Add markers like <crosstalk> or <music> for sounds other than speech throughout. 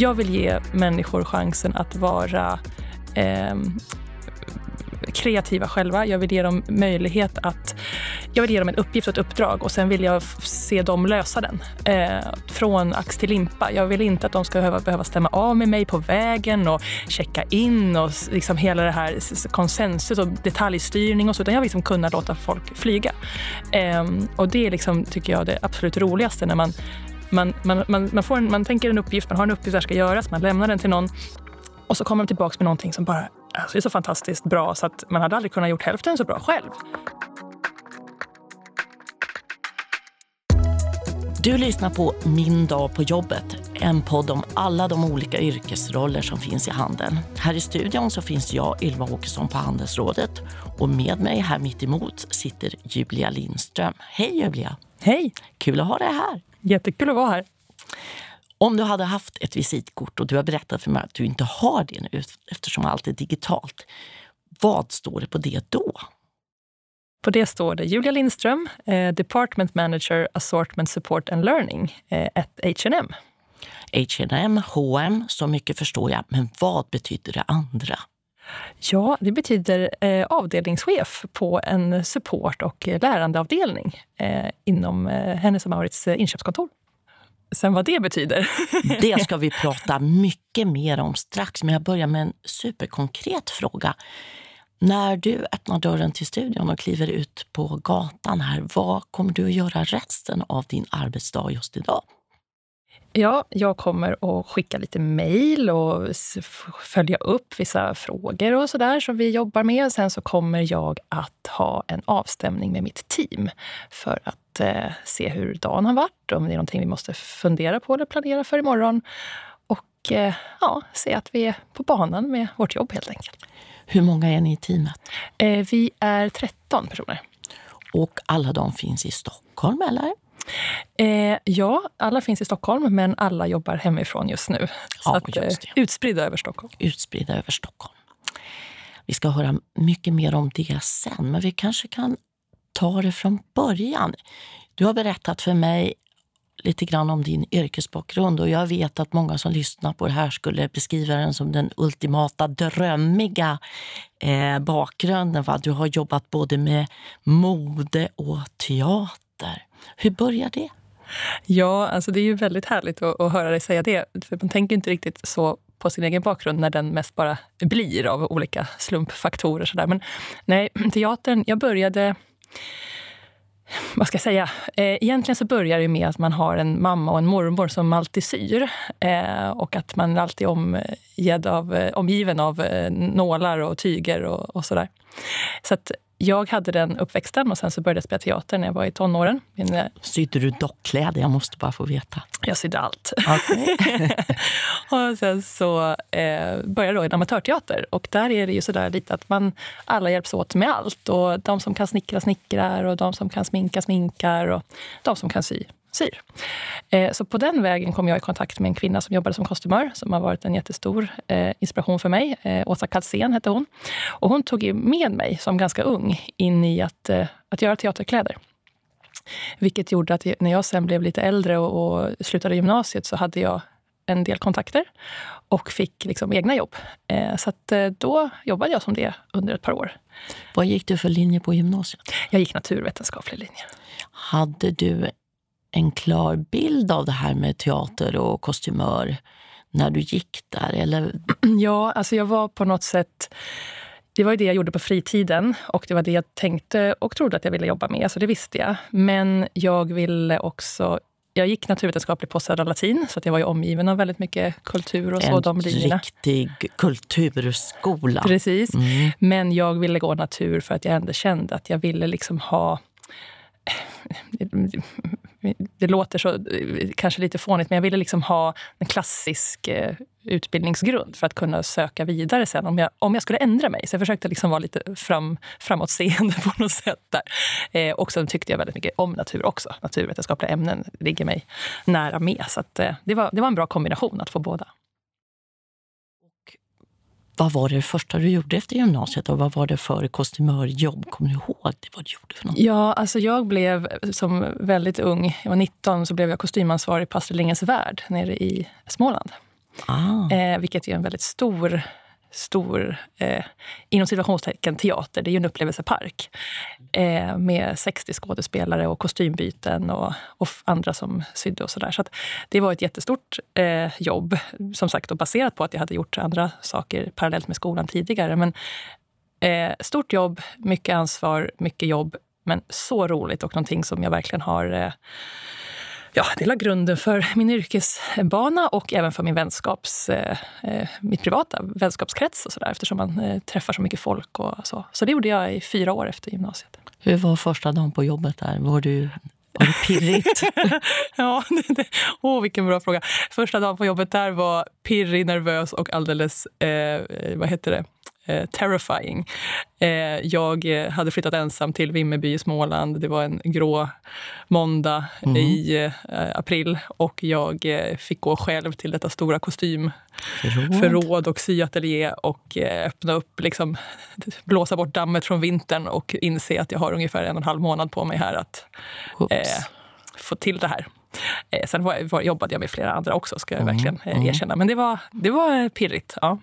Jag vill ge människor chansen att vara eh, kreativa själva. Jag vill ge dem möjlighet att... Jag vill ge dem en uppgift och ett uppdrag och sen vill jag se dem lösa den. Eh, från ax till limpa. Jag vill inte att de ska behöva, behöva stämma av med mig på vägen och checka in och liksom hela det här konsensus och detaljstyrning och så. Utan jag vill liksom kunna låta folk flyga. Eh, och det är liksom, tycker jag, det absolut roligaste när man man, man, man, man, får en, man tänker en uppgift, man har en uppgift som ska göras, man lämnar den till någon och så kommer de tillbaka med någonting som bara alltså, är så fantastiskt bra så att man hade aldrig kunnat gjort hälften så bra själv. Du lyssnar på Min dag på jobbet, en podd om alla de olika yrkesroller som finns i handeln. Här i studion så finns jag, Ylva Åkesson på Handelsrådet och med mig här mitt emot sitter Julia Lindström. Hej Julia! Hej! Kul att ha dig här. Jättekul att vara här. Om du hade haft ett visitkort och du har berättat för mig att du inte har det nu eftersom allt är digitalt. Vad står det på det då? På det står det Julia Lindström, eh, Department Manager Assortment Support and Learning, eh, ett H&M. H&M, H&M, så mycket förstår jag. Men vad betyder det andra? Ja, det betyder eh, avdelningschef på en support och lärandeavdelning eh, inom eh, Hennes Mauritz eh, inköpskontor. Sen vad det betyder. <laughs> det ska vi <laughs> prata mycket mer om strax, men jag börjar med en superkonkret fråga. När du öppnar dörren till studion och kliver ut på gatan här, vad kommer du att göra resten av din arbetsdag just idag? Ja, jag kommer att skicka lite mejl och följa upp vissa frågor och sådär som vi jobbar med. Sen så kommer jag att ha en avstämning med mitt team för att eh, se hur dagen har varit, om det är någonting vi måste fundera på eller planera för imorgon. Och eh, ja, se att vi är på banan med vårt jobb helt enkelt. Hur många är ni i teamet? Eh, vi är 13 personer. Och alla de finns i Stockholm, eller? Eh, ja, alla finns i Stockholm, men alla jobbar hemifrån just nu. Så att, eh, utspridda över Stockholm. Utspridda över Stockholm. Vi ska höra mycket mer om det sen, men vi kanske kan ta det från början. Du har berättat för mig lite grann om din yrkesbakgrund och jag vet att många som lyssnar på det här skulle beskriva den som den ultimata drömmiga eh, bakgrunden. Va? Du har jobbat både med mode och teater. Hur börjar det? Ja, alltså det är ju väldigt härligt att, att höra dig säga det. För man tänker inte riktigt så på sin egen bakgrund när den mest bara blir av olika slumpfaktorer. Så där. Men nej, <clears throat> teatern, jag började vad ska jag säga? Eh, egentligen så börjar det med att man har en mamma och en mormor som alltid syr. Eh, och att man alltid eh, är av, omgiven av nålar och tyger och, och sådär. Så att jag hade den uppväxten och sen så började jag spela teater när jag var i tonåren. Min... Sydde du dockkläder? Jag måste bara få veta. Jag sydde allt. Okay. <laughs> och sen så eh, började jag i en amatörteater och där är det ju sådär lite att man alla hjälps åt med allt. Och de som kan snickra snickrar och de som kan sminka sminkar och de som kan sy syr. Eh, så på den vägen kom jag i kontakt med en kvinna som jobbade som kostymör som har varit en jättestor eh, inspiration för mig. Eh, Åsa Kalsén hette hon. Och hon tog med mig som ganska ung in i att, att göra teaterkläder. Vilket gjorde att när jag sen blev lite äldre och, och slutade gymnasiet så hade jag en del kontakter och fick liksom egna jobb. Så då jobbade jag som det under ett par år. Vad gick du för linje på gymnasiet? Jag gick naturvetenskaplig linje. Hade du en klar bild av det här med teater och kostymör när du gick där? Eller? <clears throat> Ja, alltså jag var på något sätt... Det var ju det jag gjorde på fritiden och det var det jag tänkte och trodde att jag ville jobba med, så det visste jag. Men jag ville också jag gick naturvetenskaplig på Södra Latin, så att jag var ju omgiven av väldigt mycket kultur och så. En de riktig kulturskola. Precis. Mm. Men jag ville gå natur för att jag ändå kände att jag ville liksom ha det låter så kanske lite fånigt, men jag ville liksom ha en klassisk eh, utbildningsgrund för att kunna söka vidare sen om jag, om jag skulle ändra mig. Så jag försökte liksom vara lite fram, framåtseende <laughs> på något sätt där. Eh, och sen tyckte jag väldigt mycket om natur också. Naturvetenskapliga ämnen ligger mig nära med. Så att, eh, det, var, det var en bra kombination att få båda. Vad var det första du gjorde efter gymnasiet och vad var det för kostymörjobb? Kommer du ihåg det, vad du gjorde för något? Ja, alltså jag blev som väldigt ung, jag var 19, så blev jag kostymansvarig på Astrid Lindgrens Värld nere i Småland. Ah. Eh, vilket är en väldigt stor stor, eh, inom situationstecken, teater. Det är ju en upplevelsepark eh, med 60 skådespelare och kostymbyten och, och andra som sydde och sådär. Så, så det var ett jättestort eh, jobb, som sagt, och baserat på att jag hade gjort andra saker parallellt med skolan tidigare. Men eh, stort jobb, mycket ansvar, mycket jobb, men så roligt och någonting som jag verkligen har eh, ja, det la grunden för min yrkesbana och även för min vänskaps, eh, eh, mitt privata vänskapskrets och så där, eftersom man eh, träffar så mycket folk. och Så Så det gjorde jag i fyra år efter gymnasiet. Hur var första dagen på jobbet där? Var du var det pirrigt? <laughs> ja, det, det, åh, vilken bra fråga. Första dagen på jobbet där var pirrig, nervös och alldeles eh, vad heter det? Eh, terrifying. Eh, jag eh, hade flyttat ensam till Vimmerby i Småland. Det var en grå måndag mm. i april och jag fick gå själv till detta stora kostymförråd och syateljé och öppna upp, liksom, blåsa bort dammet från vintern och inse att jag har ungefär en och en halv månad på mig här att eh, få till det här. Eh, sen var, var, jobbade jag med flera andra också, ska jag mm. verkligen eh, erkänna. Men det var, det var pirrigt. Ja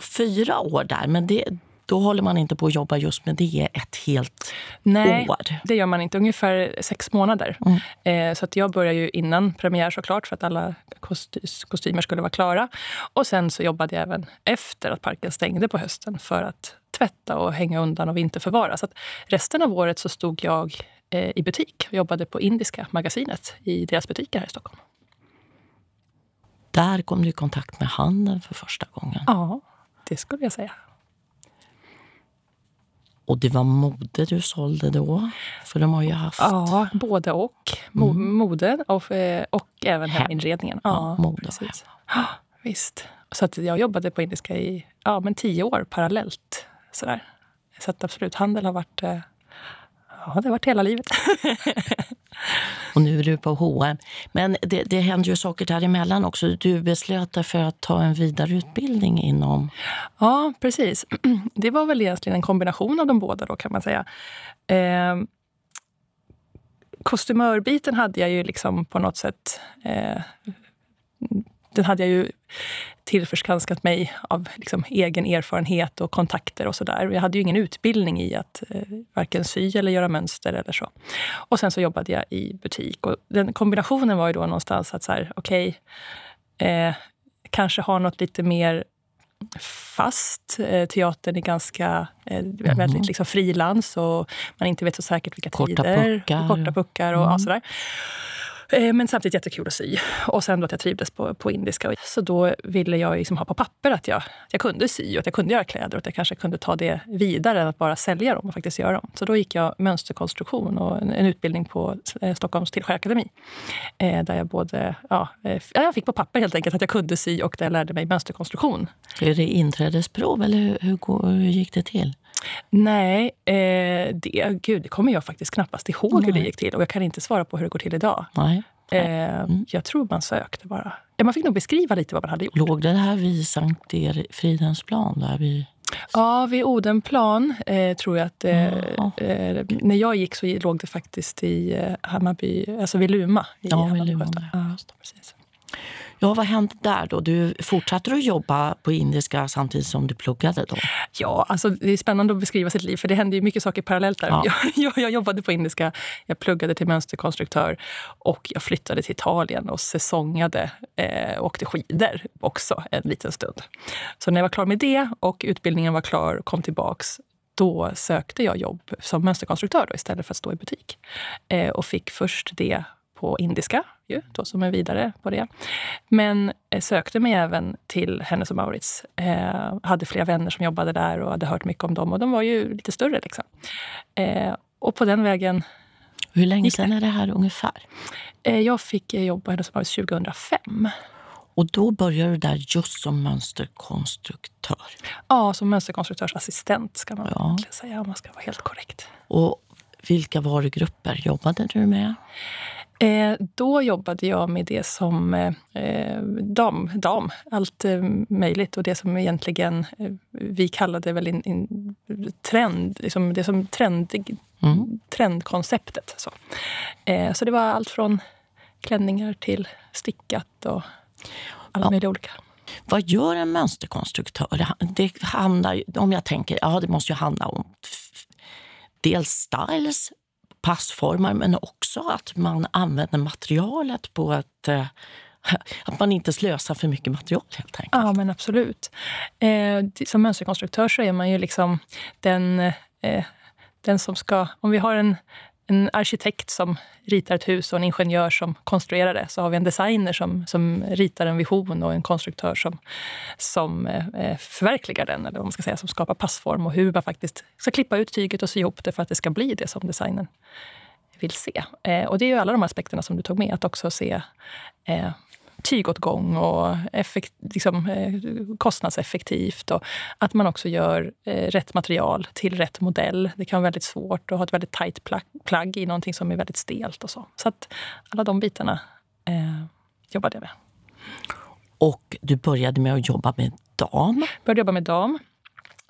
fyra år där, men det, då håller man inte på att jobba just med det ett helt Nej, år. det gör man inte. Ungefär sex månader. Mm. Eh, så att jag började ju innan premiär såklart för att alla kosty kostymer skulle vara klara. Och sen så jobbade jag även efter att parken stängde på hösten för att tvätta och hänga undan och vinterförvara. Så att resten av året så stod jag eh, i butik och jobbade på Indiska magasinet i deras butiker här i Stockholm. Där kom du i kontakt med handeln för första gången. Ja, det skulle jag säga. Och det var mode du sålde då? För de har ju haft... Ja, både och. Mo mm. Mode och, eh, och även hem. heminredningen. Ja, ja mode precis. Ja, <gasps> visst. Så att jag jobbade på Indiska i ja, men tio år parallellt. Sådär. Så att absolut, handel har varit eh, Ja, det har varit hela livet. <laughs> och nu är du på H&M. Men det, det händer ju saker däremellan också. Du beslöt dig för att ta en vidareutbildning inom... Ja, precis. <clears throat> Det var väl egentligen en kombination av de båda då kan man säga. Eh, kostymörbiten hade jag ju liksom på något sätt eh, den hade jag ju tillförskanskat mig av liksom egen erfarenhet och kontakter och sådär. Jag hade ju ingen utbildning i att eh, varken sy eller göra mönster eller så. Och sen så jobbade jag i butik och den kombinationen var ju då någonstans att så här, okej, okay, eh, kanske ha något lite mer fast. Eh, teatern är ganska eh, väldigt mhm. liksom frilans och man inte vet så säkert vilka korta tider. Puckar. Korta puckar. Och, mm. och sådär. Eh, men samtidigt jättekul att sy. Och sen då att jag trivdes på, på indiska. Så då ville jag liksom ha på papper att jag, att jag kunde sy och att jag kunde göra kläder och att jag kanske kunde ta det vidare än att bara sälja dem och faktiskt göra dem. Så då gick jag mönsterkonstruktion och en, en utbildning på eh, Stockholms Tillskärakademi. Eh, där jag både, ja, eh, jag fick på papper helt enkelt att jag kunde sy och där jag lärde mig mönsterkonstruktion. Är det inträdesprov eller hur, hur, hur gick det till? Nej, eh, det, gud, det kommer jag faktiskt knappast ihåg Nej. hur det gick till. Och jag kan inte svara på hur det går till idag. Nej. Eh, mm. Jag tror man sökte bara. Ja, man fick nog beskriva lite vad man hade gjort. Låg det här vid Sankt Fridhemsplan? Där vid... Ja, vid Odenplan eh, tror jag att... Eh, eh, när jag gick så låg det faktiskt i eh, Hammarby, alltså vid Luma. ja, vid Luma. Ja, precis. Ja, vad hände där då? Du fortsatte att jobba på indiska samtidigt som du pluggade då? Ja, alltså det är spännande att beskriva sitt liv för det hände ju mycket saker parallellt där. Ja. <laughs> Jag, jag, jobbade på indiska, jag pluggade till mönsterkonstruktör och jag flyttade till Italien och säsongade eh, och åkte skidor också en liten stund. Så när jag var klar med det och utbildningen var klar och kom tillbaks då sökte jag jobb som mönsterkonstruktör då, istället för att stå i butik. Eh, och fick först det på indiska, ju, då som är vidare på det. Men eh, sökte mig även till Hennes och Mauritz. Eh, hade flera vänner som jobbade där och hade hört mycket om dem. Och de var ju lite större. Liksom. Eh, och på den vägen... Hur länge sedan är det här ungefär? Eh, jag fick eh, jobba på Hennes och Mauritz 2005. Och då började du där just som mönsterkonstruktör? Ja, som mönsterkonstruktörsassistent ska man ja. säga om man ska vara helt korrekt. Och vilka varugrupper jobbade du med? Eh, då jobbade jag med det som eh, dam, dam, allt eh, möjligt. Och det som egentligen eh, vi kallade väl in, in, trend, liksom det som trendig, mm. trendkonceptet. Så. Eh, så det var allt från klänningar till stickat. Och... alla Ja. möjliga olika. Vad gör en mönsterkonstruktör? Det handlar, om jag tänker, ja det måste ju handla om dels styles, passformar, men också att man använder materialet på ett... Eh, <laughs> att man inte slösar för mycket material helt enkelt. Ja, men absolut. Eh, som mönsterkonstruktör så är man ju liksom den, eh, den som ska... Om vi har en, en arkitekt som ritar ett hus och en ingenjör som konstruerar det så har vi en designer som, som ritar en vision och en konstruktör som, som eh, eh förverkligar den, eller vad man ska säga, som skapar passform och hur man faktiskt ska klippa ut tyget och sy ihop det för att det ska bli det som designen vill se. Eh, och det är ju alla de aspekterna som du tog med, att också se eh, tygåtgång och effekt, liksom, eh, kostnadseffektivt. Och att man också gör eh, rätt material till rätt modell. Det kan vara väldigt svårt att ha ett väldigt tajt plagg, plagg i någonting som är väldigt stelt. och Så Så att alla de bitarna eh, jobbade jag med. Och du började med att jobba med dam. Började jobba med dam.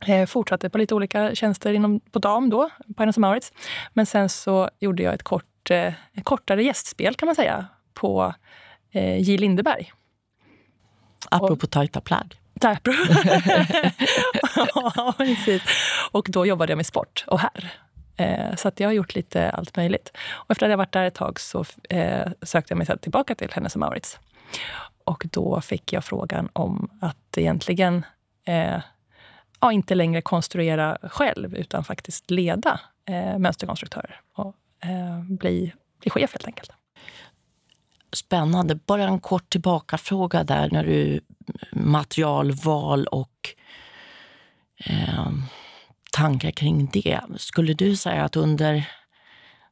Eh, fortsatte på lite olika tjänster inom, på dam då, på Hennes Mauritz. Men sen så gjorde jag ett, kort, eh, ett kortare gästspel kan man säga på eh, J. Lindeberg. Apropå tajta plagg. Där. ja, precis. Och då jobbade jag med sport och här. Eh, så jag har gjort lite allt möjligt. Och efter att jag varit där ett tag så eh, sökte jag mig tillbaka till Hennes Mauritz. Och då fick jag frågan om att egentligen eh, ja, inte längre konstruera själv utan faktiskt leda eh, mönsterkonstruktörer och eh, bli, bli chef helt enkelt. Spännande. Bara en kort tillbakafråga där när du materialval och eh, tankar kring det. Skulle du säga att under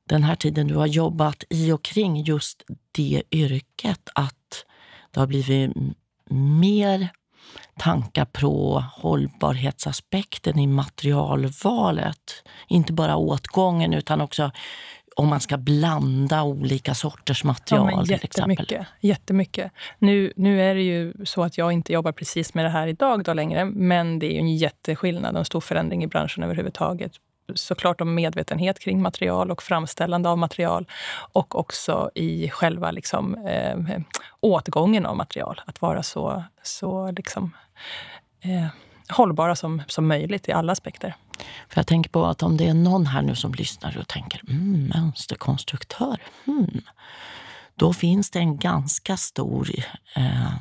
den här tiden du har jobbat i och kring just det yrket att det har blivit mer tankar på hållbarhetsaspekten i materialvalet? Inte bara åtgången utan också om man ska blanda olika sorters material Ja, men till exempel. jättemycket. jättemycket. Nu, nu är det ju så att jag inte jobbar precis med det här idag då längre, men det är ju en jätteskillnad och en stor förändring i branschen överhuvudtaget. Såklart om medvetenhet kring material och framställande av material och också i själva liksom, eh, åtgången av material. Att vara så, så liksom, eh, hållbara som, som möjligt i alla aspekter. För jag tänker på att om det är någon här nu som lyssnar och tänker mm, mönsterkonstruktör, hmm. då finns det en ganska stor, eh,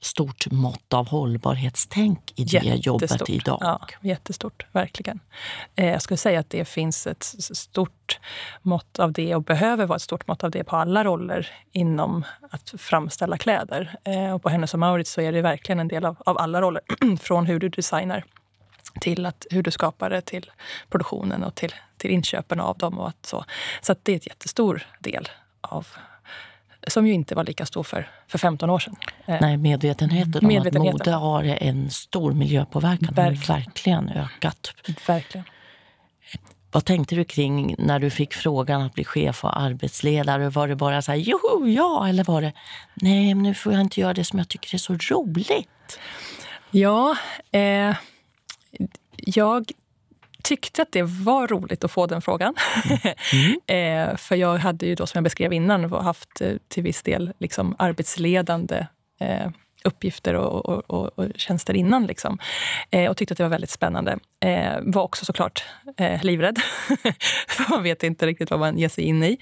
stort mått av hållbarhetstänk i det jobbet Jättestort. idag. Ja, jättestort, verkligen. Eh, jag skulle säga att det finns ett stort mått av det och behöver vara ett stort mått av det på alla roller inom att framställa kläder. Eh, och på Hennes och Mauritz så är det verkligen en del av, av alla roller. <clears throat> Från hur du designar till att, hur du skapar det, till produktionen och till, till inköpen av dem. Och att så så att det är ett jättestor del av som ju inte var lika stor för, för 15 år sedan. Eh, Nej, medvetenheten om Medvetenheten. att mode har en stor miljöpåverkan har Verkligen. verkligen ökat. Verkligen. Vad tänkte du kring när du fick frågan att bli chef och arbetsledare? Var det bara så här, joho, ja, eller var det, nej, men nu får jag inte göra det som jag tycker är så roligt? Ja, eh, jag tyckte att det var roligt att få den frågan. <laughs> eh, för jag hade ju då, som jag beskrev innan, haft eh, till viss del liksom arbetsledande eh, uppgifter och, och, och, och tjänster innan. Liksom. Eh, och tyckte att det var väldigt spännande. Eh, var också såklart eh, livrädd. <laughs> för man vet inte riktigt vad man ger sig in i.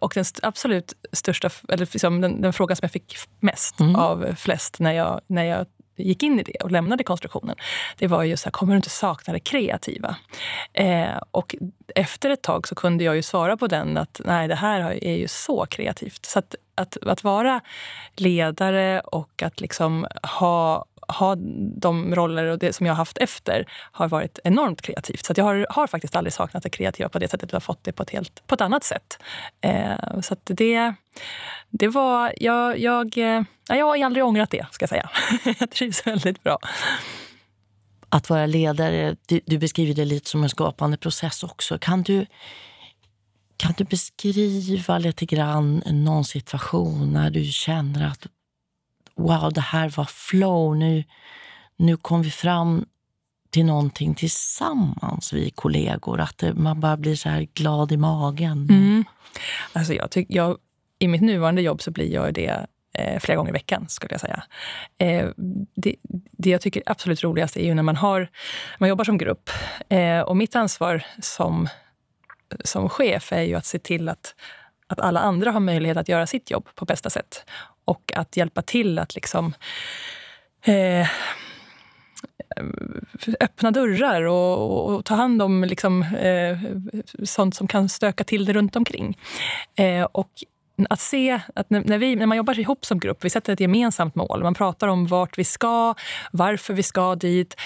Och den st- absolut största, eller liksom den, den frågan som jag fick mest av flest när jag, när jag gick in i det och lämnade konstruktionen, det var ju så här, kommer du inte sakna det kreativa? Eh, och efter ett tag så kunde jag ju svara på den att nej, det här är ju så kreativt. Så att, att, att vara ledare och att liksom ha ha de roller och det som jag har haft efter har varit enormt kreativt. Så att jag har, har faktiskt aldrig saknat det kreativa på det sättet. Jag har fått det på ett, helt, på ett annat sätt. Eh, så att det, det var... Jag, jag, eh, jag har aldrig ångrat det, ska jag säga. <laughs> jag trivs väldigt bra. Att vara ledare, du, du beskriver det lite som en skapande process också. Kan du, kan du beskriva lite grann någon situation när du känner att wow, det här var flow, nu, nu kom vi fram till någonting tillsammans, vi kollegor. Att det, man bara blir så här glad i magen. Mm. Alltså jag tyck, jag, i mitt nuvarande jobb så blir jag det eh, flera gånger i veckan, skulle jag säga. Eh, det, det jag tycker är absolut roligast är ju när man, har, man jobbar som grupp. Eh, och mitt ansvar som, som chef är ju att se till att, att alla andra har möjlighet att göra sitt jobb på bästa sätt. Och att hjälpa till att liksom eh, öppna dörrar och, och, ta hand om liksom, eh, sånt som kan stöka till det runt omkring. Eh, och att se att när, vi, när man jobbar ihop som grupp, vi sätter ett gemensamt mål. Man pratar om vart vi ska, varför vi ska dit,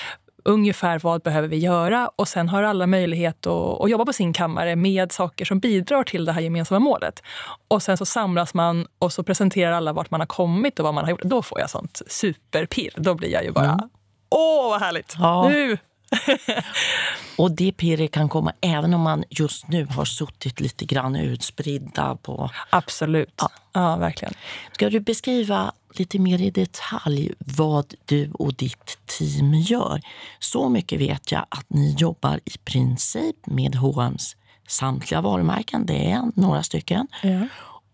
ungefär vad behöver vi göra och sen har alla möjlighet att, att, jobba på sin kammare med saker som bidrar till det här gemensamma målet. Och sen så samlas man och så presenterar alla vart man har kommit och vad man har gjort. Då får jag sånt superpirr. Då blir jag ju bara, mm. åh vad härligt! Ja. Nu <laughs> och det pirret kan komma även om man just nu har suttit lite grann utspridda på... Absolut. Ja. ja, verkligen. Ska du beskriva lite mer i detalj vad du och ditt team gör? Så mycket vet jag att ni jobbar i princip med H&M's samtliga varumärken. Det är några stycken. Ja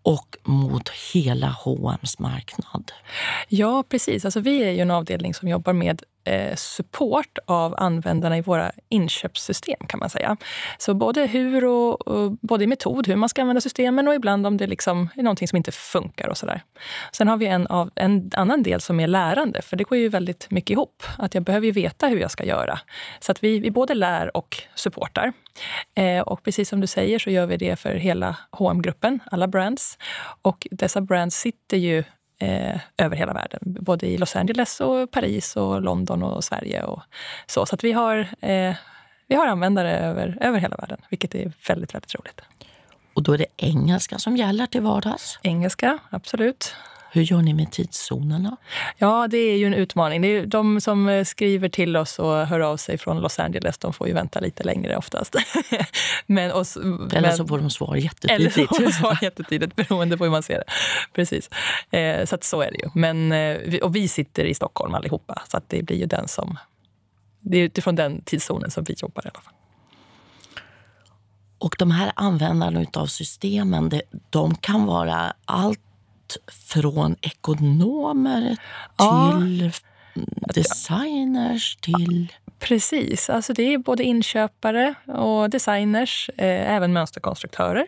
och mot hela H&M's marknad. Ja, precis. Alltså, vi är ju en avdelning som jobbar med Eh, support av användarna i våra inköpssystem kan man säga. Så både hur och, och, både i metod, hur man ska använda systemen och ibland om det liksom är någonting som inte funkar och så där. Sen har vi en, av, en annan del som är lärande, för det går ju väldigt mycket ihop. Att jag behöver ju veta hur jag ska göra. Så att vi, vi både lär och supportar. Eh, och precis som du säger så gör vi det för hela hm gruppen alla brands. Och dessa brands sitter ju eh, över hela världen. Både i Los Angeles, och Paris, och London och Sverige. Och så så att vi har, eh, vi har användare över, över hela världen, vilket är väldigt, väldigt roligt. Och då är det engelska som gäller till vardags? Engelska, absolut. Hur gör ni med tidszonerna? Ja, det är ju en utmaning. Det är de som eh, skriver till oss och hör av sig från Los Angeles, de får ju vänta lite längre oftast. <laughs> men, och, eller men, så får de svar jättetidigt. Eller så får de svar jättetidigt, beroende på hur man ser det. Precis. Eh, så så är det ju. Men, eh, och vi sitter i Stockholm allihopa, så att det blir ju den som... Det är utifrån den tidszonen som vi jobbar i alla fall. Och de här användarna av systemen, de kan vara allt från ekonomer till ja. designers till... Precis. Alltså det är både inköpare och designers, eh, även mönsterkonstruktörer.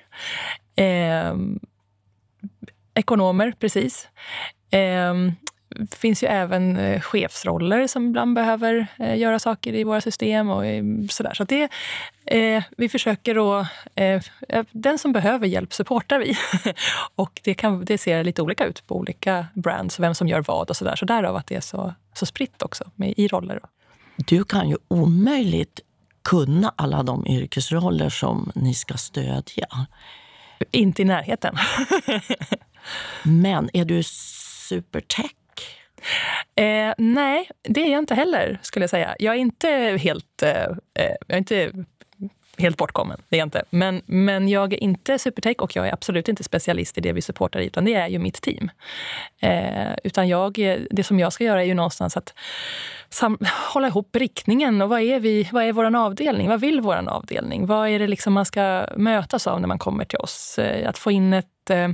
Eh, ekonomer, precis. Eh, finns ju även eh, chefsroller som ibland behöver eh, göra saker i våra system. och sådär. Så det, eh, vi försöker att... Eh, den som behöver hjälp supportar vi. <laughs> och det, kan, det ser lite olika ut på olika brands, vem som gör vad och sådär. Så därav att det är så, så spritt också med, i roller. Du kan ju omöjligt kunna alla de yrkesroller som ni ska stödja. Inte i närheten. <laughs> Men är du supertech Eh, nej, det är jag inte heller, skulle jag säga. Jag är inte helt, eh, eh, jag är inte helt bortkommen, det är jag inte. Men, men jag är inte supertech och jag är absolut inte specialist i det vi supportar i, utan det är ju mitt team. Eh, utan jag, det som jag ska göra är ju någonstans att sam, hålla ihop riktningen. Och vad är, vi, vad är vår avdelning? Vad vill vår avdelning? Vad är det liksom man ska mötas av när man kommer till oss? Eh, att få in ett, eh,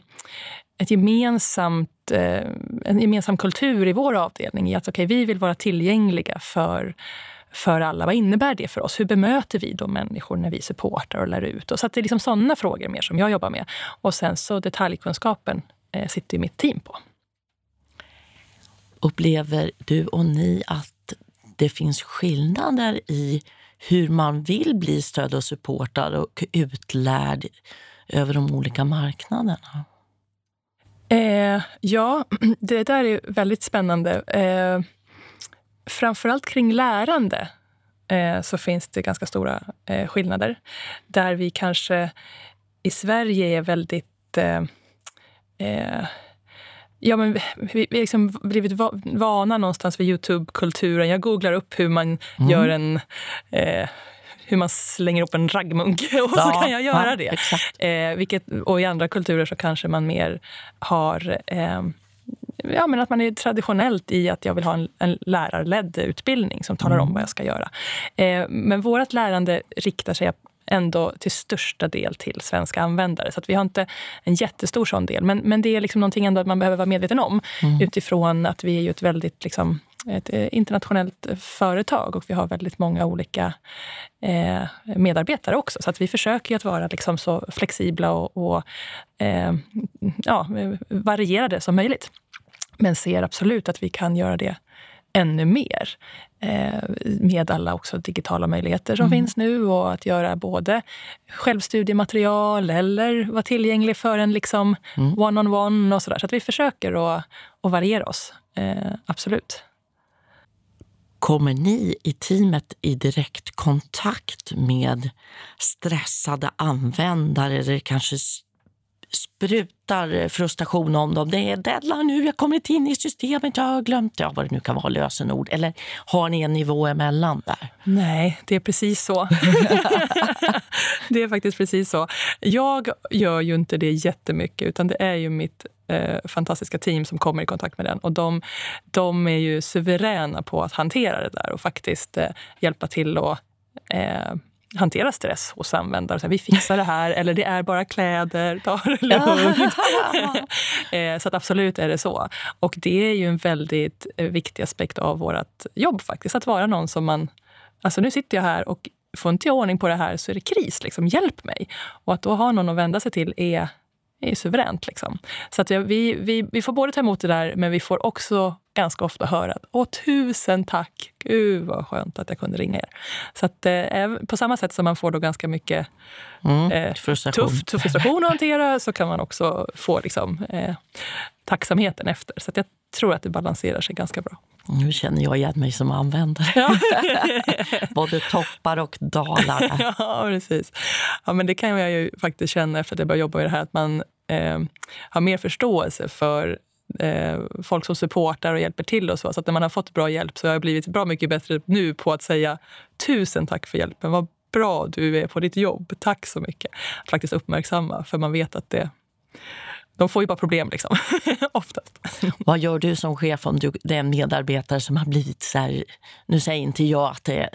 ett gemensamt, eh, en gemensam kultur i vår avdelning i att okay, vi vill vara tillgängliga för, för alla. Vad innebär det för oss? Hur bemöter vi de människor när vi supportar och lär ut? Och så det är liksom sådana frågor mer som jag jobbar med. Och sen så detaljkunskapen eh, sitter mitt team på. Upplever du och ni att det finns skillnader i hur man vill bli stöd och supportad och utlärd över de olika marknaderna? Eh, ja, <clears throat> det där är väldigt spännande. Eh, framförallt kring lärande eh, så finns det ganska stora eh, skillnader. Där vi kanske i Sverige är väldigt eh, eh Ja, men vi har liksom blivit vana någonstans vid Youtube-kulturen. Jag googlar upp hur man mm. gör en eh, hur man slänger upp en raggmunk <laughs> och ja, så kan jag göra ja, det. Eh, vilket, och i andra kulturer så kanske man mer har eh, ja, men att man är traditionellt i att jag vill ha en, en lärarledd utbildning som talar mm. om vad jag ska göra. Eh, men vårt lärande riktar sig ändå till största del till svenska användare. Så vi har inte en jättestor sån del. Men, men det är liksom någonting ändå att man behöver vara medveten om mm. utifrån att vi är ju ett väldigt liksom, ett eh, internationellt företag och vi har väldigt många olika eh, medarbetare också. Så att vi försöker att vara liksom så flexibla och, och eh, ja, varierade som möjligt. Men ser absolut att vi kan göra det ännu mer eh, med alla också digitala möjligheter som mm. finns nu och att göra både självstudiematerial eller vara tillgänglig för en liksom mm. one-on-one och sådär. Så att vi försöker att, att variera oss, eh, absolut. Kommer ni i teamet i direkt kontakt med stressade användare eller kanske sprutar frustration om dem. Det är deadline nu, jag kommer kommit in i systemet, jag har glömt ja, vad det nu kan vara, lösenord. Eller har ni en nivå emellan där? Nej, det är precis så. <laughs> det är faktiskt precis så. Jag gör ju inte det jättemycket, utan det är ju mitt eh, fantastiska team som kommer i kontakt med den. Och de, de är ju suveräna på att hantera det där och faktiskt eh, hjälpa till och eh, hantera stress hos användare. Så vi fixar det här, eller det är bara kläder, ta det lugnt. <laughs> Eh, så att absolut är det så. Och det är ju en väldigt eh, viktig aspekt av vårt jobb faktiskt. Att vara någon som man... Alltså nu sitter jag här och får inte jag ordning på det här så är det kris. Liksom. Hjälp mig! Och att då ha någon att vända sig till är, är suveränt. Liksom. Så att vi, vi, vi får både ta emot det där, men vi får också ganska ofta höra att Åh, tusen tack! Gud vad skönt att jag kunde ringa er. Så att, eh, på samma sätt som man får då ganska mycket mm, eh, frustration. tufft och frustration att hantera så kan man också få liksom, eh, tacksamheten efter. Så jag tror att det balanserar sig ganska bra. Nu känner jag igen mig som användare. Ja. <laughs> Både toppar och dalar. <laughs> ja, precis. Ja, men det kan jag ju faktiskt känna efter att jag började jobba i det här. Att man eh, har mer förståelse för eh, folk som supportar och hjälper till. och Så Så att när man har fått bra hjälp så har jag blivit bra mycket bättre nu på att säga tusen tack för hjälpen. Vad bra du är på ditt jobb. Tack så mycket. Att faktiskt uppmärksamma, för man vet att det de får ju bara problem, liksom. <laughs> oftast. Vad gör du som chef om du, det är en medarbetare som har blivit så här... Nu säger inte jag att det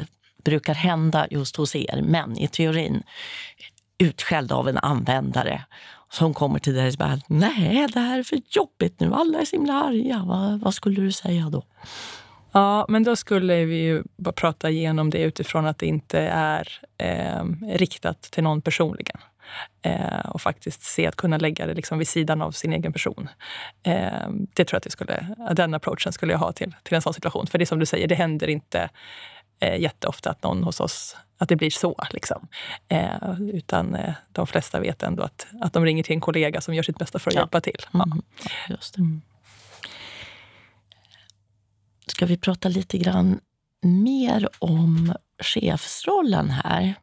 brukar hända just hos er, men i teorin utskälld av en användare som kommer till dig och bara, nej det här är för jobbigt nu, alla är så himla arga. Vad, vad skulle du säga då? Ja, men då skulle vi ju bara prata igenom det utifrån att det inte är eh, riktat till någon personligen. Eh, och faktiskt se att kunna lägga det liksom vid sidan av sin egen person. Eh, det tror jag att det skulle, den approachen skulle jag ha till, till en sån situation. För det är som du säger, det händer inte eh, jätteofta att någon hos oss att det blir så. Liksom. Eh, utan eh, de flesta vet ändå att, att de ringer till en kollega som gör sitt bästa för att ja. hjälpa till. Ja. Mm. Just det. Mm. Ska vi prata lite grann mer om chefsrollen här?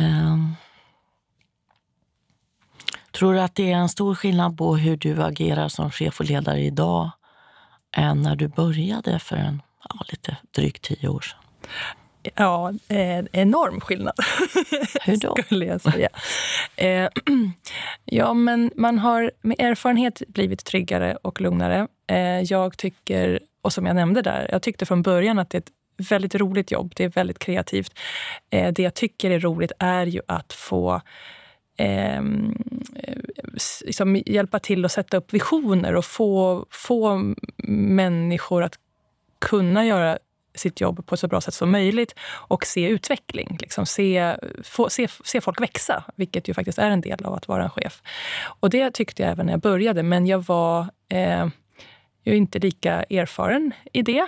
Eh, tror du att det är en stor skillnad på hur du agerar som chef och ledare idag än när du började för en, ja, lite drygt tio år sedan? Ja, en enorm skillnad. <laughs> Hur då? Skulle jag säga. Eh, <clears throat> ja, men man har med erfarenhet blivit tryggare och lugnare. Eh, jag tycker, och som jag nämnde där, jag tyckte från början att det är ett väldigt roligt jobb. Det är väldigt kreativt. Eh, det jag tycker är roligt är ju att få eh, liksom hjälpa till att sätta upp visioner och få, få människor att kunna göra sitt jobb på ett så bra sätt som möjligt och se utveckling. Liksom se, få, se, se folk växa, vilket ju faktiskt är en del av att vara en chef. Och Det tyckte jag även när jag började, men jag var eh, jag är inte lika erfaren i det.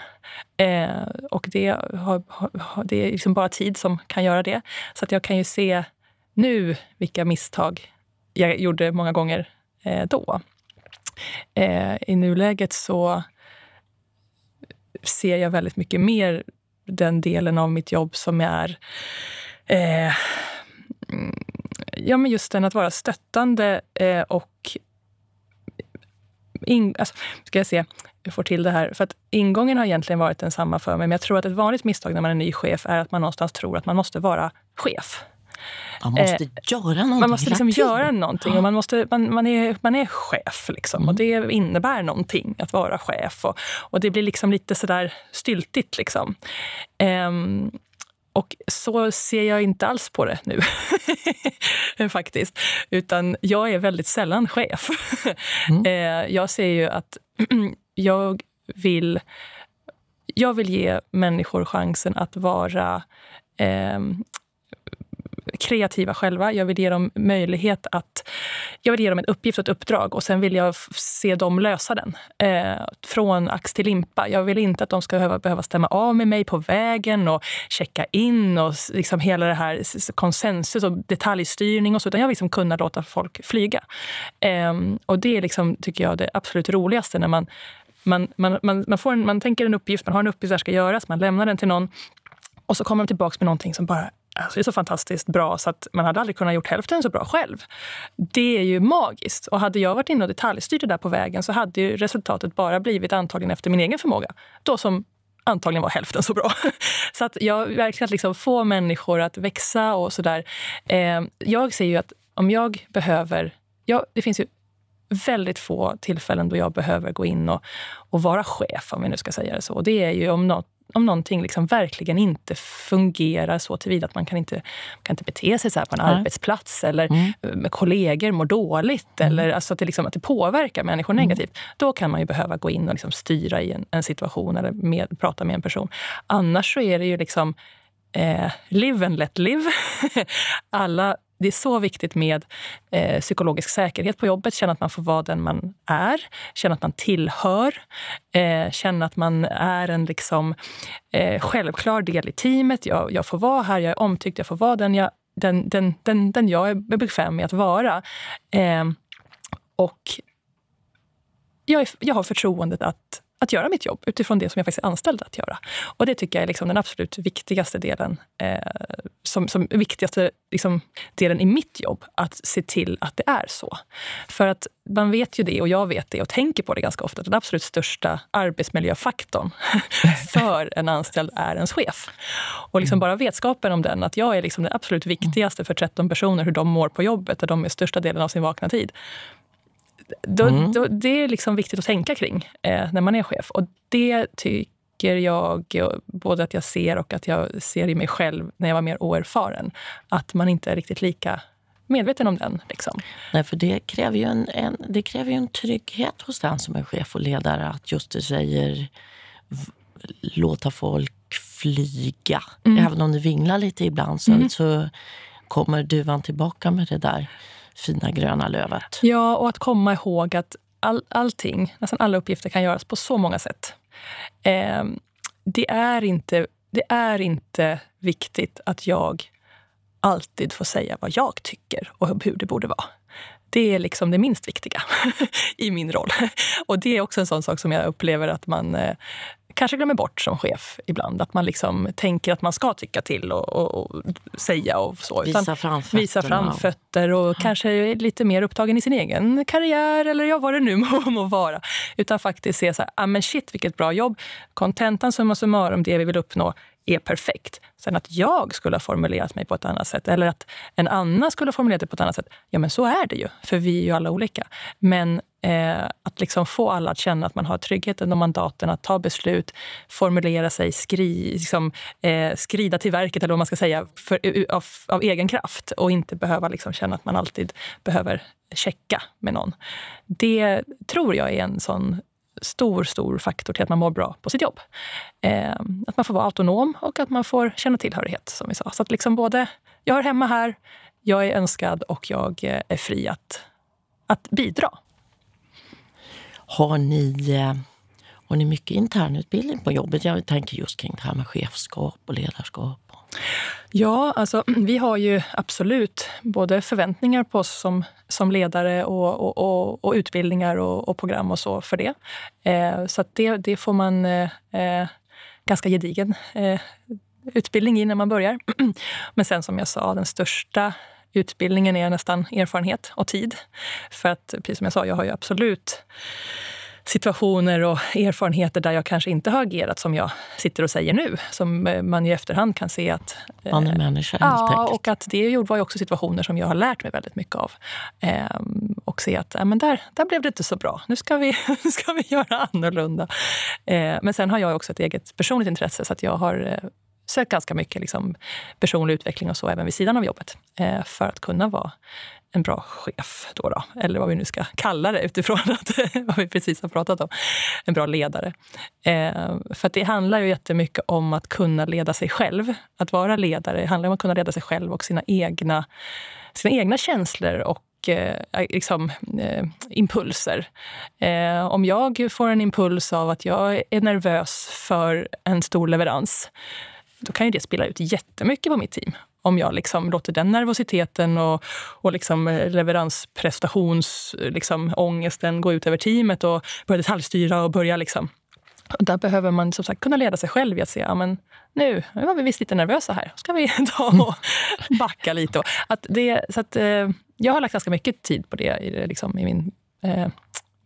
Eh, och det, har, har, det är liksom bara tid som kan göra det. Så att jag kan ju se nu vilka misstag jag gjorde många gånger eh, då. Eh, I nuläget så ser jag väldigt mycket mer den delen av mitt jobb som är eh, ja, men just den att vara stöttande eh, och in, alltså, ska jag se, jag får till det här. För att ingången har egentligen varit densamma för mig. Men jag tror att ett vanligt misstag när man är ny chef är att man någonstans tror att man måste vara chef. Man måste eh, göra någonting Man måste liksom göra någonting. Och man, måste, man, man, är, man är chef. Liksom, mm. Och det innebär någonting att vara chef. Och, och det blir liksom lite sådär styltigt. Liksom. Um, och så ser jag inte alls på det nu, <laughs> faktiskt. Utan jag är väldigt sällan chef. Mm. <laughs> Eh, jag ser ju att <clears throat> jag vill, jag vill ge människor chansen att vara eh, kreativa själva. Jag vill ge dem möjlighet att... Jag vill ge dem en uppgift och ett uppdrag och sen vill jag se dem lösa den. Eh, från ax till limpa. Jag vill inte att de ska behöva, behöva stämma av med mig på vägen och checka in och liksom hela det här konsensus och detaljstyrning och så. Utan jag vill liksom kunna låta folk flyga. Eh, och det är liksom, tycker jag, det absolut roligaste när man man, man, man, man, får en, man tänker en uppgift, man har en uppgift som ska göras, man lämnar den till någon och så kommer de tillbaka med någonting som bara alltså det är så fantastiskt bra så att man hade aldrig kunnat gjort hälften så bra själv. Det är ju magiskt. Och hade jag varit inne och detaljstyrt det där på vägen så hade ju resultatet bara blivit antagligen efter min egen förmåga. Då som antagligen var hälften så bra. <laughs> Så att jag verkligen att liksom få människor att växa och sådär. Eh, jag ser ju att om jag behöver... Jag, det finns ju väldigt få tillfällen då jag behöver gå in och, och vara chef, om vi nu ska säga det så. Och det är ju om något om någonting liksom verkligen inte fungerar så tillvida att man kan inte, kan inte bete sig så här på en Nej. arbetsplats eller mm. med kollegor mår dåligt mm. eller alltså att, det liksom, att det påverkar människor mm. negativt. Då kan man ju behöva gå in och liksom styra i en, en situation eller med, prata med en person. Annars så är det ju liksom eh, live and let live. <laughs> Alla det är så viktigt med eh, psykologisk säkerhet på jobbet. Känna att man får vara den man är, känna att man tillhör, eh, känna att man är en liksom, eh, självklar del i teamet. Jag, jag, får vara här, jag är omtyckt, jag får vara den jag, den, den, den, den jag är bekväm med att vara. Eh, och jag, är, jag har förtroendet att att göra mitt jobb utifrån det som jag faktiskt är anställd att göra. Och det tycker jag är liksom den absolut viktigaste delen, eh, som, som viktigaste liksom, delen i mitt jobb, att se till att det är så. För att man vet ju det, och jag vet det och tänker på det ganska ofta, att den absolut största arbetsmiljöfaktorn <laughs> för en anställd är ens chef. Och liksom bara vetskapen om den, att jag är liksom det absolut viktigaste för 13 personer, hur de mår på jobbet, där de är största delen av sin vakna tid då, mm. då, det är liksom viktigt att tänka kring eh, när man är chef. Och det tycker jag, både att jag ser och att jag ser i mig själv när jag var mer oerfaren, att man inte är riktigt lika medveten om den. Liksom. Nej, för det kräver, ju en, en, det kräver ju en trygghet hos den som är chef och ledare att just du säger låta folk flyga. Mm. Även om det vinglar lite ibland så, mm. så kommer duvan tillbaka med det där fina gröna lövet. Ja, och att komma ihåg att all, allting, nästan alla uppgifter kan göras på så många sätt. Eh, det, är inte, det är inte viktigt att jag alltid får säga vad jag tycker och hur det borde vara. Det är liksom det minst viktiga <laughs> i min roll. Och det är också en sån sak som jag upplever att man eh, kanske glömmer bort som chef ibland. Att man liksom tänker att man ska tycka till och, och, och säga och så. Visa framfötter. Visa framfötter och ja. kanske är lite mer upptagen i sin egen karriär eller ja, vad det nu <laughs> må, må vara. Utan faktiskt se så här, ah, men shit vilket bra jobb. Kontentan summa summarum, det vi vill uppnå är perfekt. Sen att jag skulle ha formulerat mig på ett annat sätt eller att en annan skulle ha formulerat det på ett annat sätt. Ja, men så är det ju, för vi är ju alla olika. Men eh, att liksom få alla att känna att man har tryggheten och mandaten att ta beslut, formulera sig, skri, liksom, eh, skrida till verket eller vad man ska säga, för, av, av, egen kraft och inte behöva liksom känna att man alltid behöver checka med någon. Det tror jag är en sån stor, stor faktor till att man mår bra på sitt jobb. Eh, att man får vara autonom och att man får känna tillhörighet, som vi sa. Så att liksom både, jag hör hemma här, jag är önskad och jag eh, är fri att, att bidra. Har ni, eh, har ni mycket internutbildning på jobbet? Jag tänker just kring det här med chefskap och ledarskap. Ja, alltså, <clears throat> vi har ju absolut både förväntningar på oss som, som ledare och, och, och, och utbildningar och, och, program och så för det. Eh, så det, det får man eh, eh, ganska gedigen eh, utbildning i när man börjar. <clears throat> Men sen som jag sa, den största utbildningen är nästan erfarenhet och tid. För att, precis som jag sa, jag har ju absolut situationer och erfarenheter där jag kanske inte har agerat som jag sitter och säger nu. Som eh, man i efterhand kan se att... Eh, man är människa helt Ja, och att det var ju också situationer som jag har lärt mig väldigt mycket av. Ehm, och se att äh, men där, där blev det inte så bra. Nu ska vi, <laughs> ska vi göra annorlunda. Ehm, men sen har jag också ett eget personligt intresse så att jag har sökt ganska mycket liksom, personlig utveckling och så även vid sidan av jobbet eh, för att kunna vara en bra chef, då, då eller vad vi nu ska kalla det utifrån <laughs> att, vad vi precis har pratat om. En bra ledare. Eh, för det handlar ju jättemycket om att kunna leda sig själv. Att vara ledare handlar om att kunna leda sig själv och sina egna, sina egna känslor och eh, liksom, eh, impulser. Eh, om jag får en impuls av att jag är nervös för en stor leverans då kan ju det spela ut jättemycket på mitt team om jag liksom låter den nervositeten och, och liksom eh, leveransprestationsångesten eh, liksom, ångesten gå ut över teamet och börja detaljstyra och börja liksom där behöver man som sagt kunna leda sig själv i att se, ja, men nu, nu var vi visst lite nervösa här, ska vi <laughs> ta och backa lite. Att det, så att, eh, jag har lagt ganska mycket tid på det i, liksom, i min eh,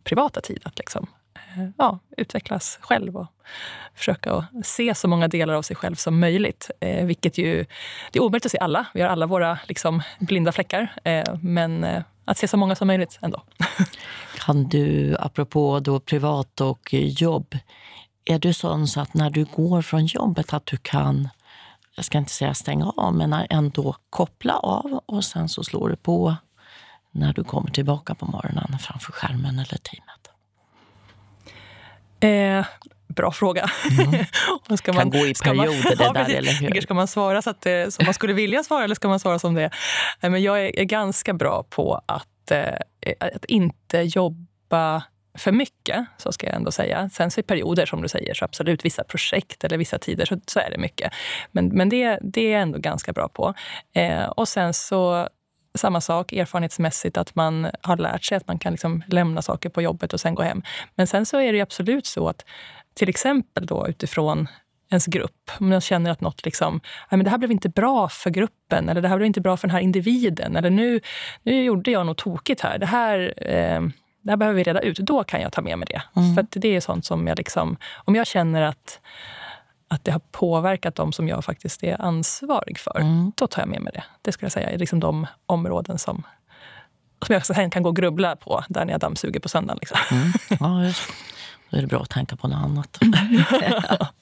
privata tid. Att liksom, ja, utvecklas själv och försöka se så många delar av sig själv som möjligt. Eh, vilket ju, det är omöjligt att se alla. Vi har alla våra liksom, blinda fläckar. Eh, men eh, att se så många som möjligt ändå. <laughs> kan du, apropå då privat och jobb, är du sån så att när du går från jobbet att du kan, jag ska inte säga stänga av, men ändå koppla av och sen så slår du på när du kommer tillbaka på morgonen framför skärmen eller teamet? Eh, bra fråga. Mm. <laughs> ska man, kan gå i perioder det där, <laughs> eller hur? Ska man svara så att, eh, som man skulle vilja svara eller ska man svara som det är? Men jag är, är ganska bra på att, eh, att inte jobba för mycket, så ska jag ändå säga. Sen så i perioder, som du säger, så absolut vissa projekt eller vissa tider så, så är det mycket. Men, men det, det är jag ändå ganska bra på. Eh, och sen så samma sak erfarenhetsmässigt, att man har lärt sig att man kan liksom lämna saker på jobbet och sen gå hem. Men sen så är det absolut så att till exempel då utifrån ens grupp. Om man känner att något liksom, men det här blev inte bra för gruppen eller det här blev inte bra för den här individen. Eller nu, nu gjorde jag något tokigt här. Det här, eh, det här behöver vi reda ut. Då kan jag ta med mig det. Mm. För det är sånt som jag liksom, om jag känner att att det har påverkat dem som jag faktiskt är ansvarig för, mm. då tar jag med mig det. Det skulle jag säga är liksom de områden som, som jag sen kan gå och grubbla på där när jag dammsuger på söndagen. Liksom. Mm. <laughs> Ja, just. Då är det bra att tänka på något annat. <laughs>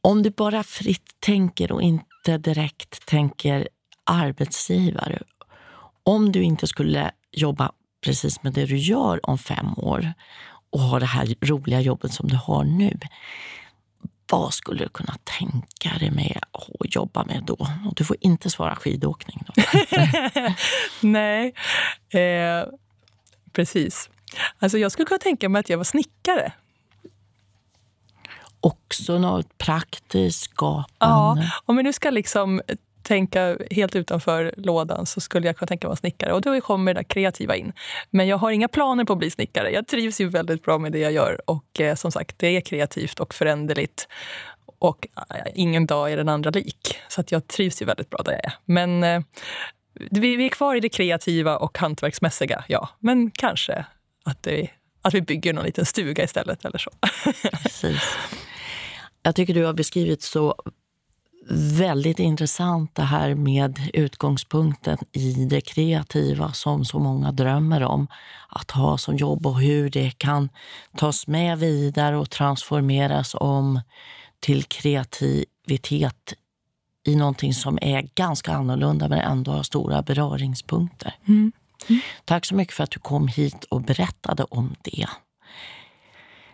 Om du bara fritt tänker och inte direkt tänker arbetsgivare. Om du inte skulle jobba precis med det du gör om fem år och ha det här roliga jobbet som du har nu. Vad skulle du kunna tänka dig med att jobba med då? Och du får inte svara skidåkning. Då. <laughs> Nej, eh, precis. Alltså jag skulle kunna tänka mig att jag var snickare. Också något praktiskt, skapande? Ja, om vi nu ska liksom tänka helt utanför lådan så skulle jag kunna tänka mig att vara snickare. Och då kommer det kreativa in. Men jag har inga planer på att bli snickare. Jag trivs ju väldigt bra med det jag gör. Och eh, som sagt, det är kreativt och föränderligt. Och eh, ingen dag är den andra lik. Så att jag trivs ju väldigt bra där jag är. Men eh, vi, vi är kvar i det kreativa och hantverksmässiga, ja. Men kanske att, det, att vi bygger någon liten stuga istället eller så. <laughs> Precis. Jag tycker du har beskrivit så väldigt intressant det här med utgångspunkten i det kreativa som så många drömmer om att ha som jobb och hur det kan tas med vidare och transformeras om till kreativitet i någonting som är ganska annorlunda men ändå har stora beröringspunkter. Mm. Mm. Tack så mycket för att du kom hit och berättade om det.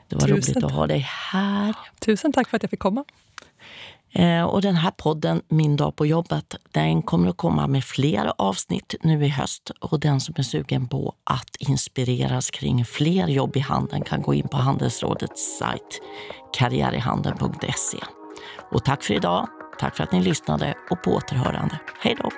Det var Tusen roligt att ha dig här. Tusen tack för att jag fick komma. Eh, och den här podden, Min dag på jobbet, den kommer att komma med fler avsnitt nu i höst. Och den som är sugen på att inspireras kring fler jobb i handeln kan gå in på Handelsrådets sajt karriärihandeln.se. Och tack för idag. Tack för att ni lyssnade och på återhörande. Hej då!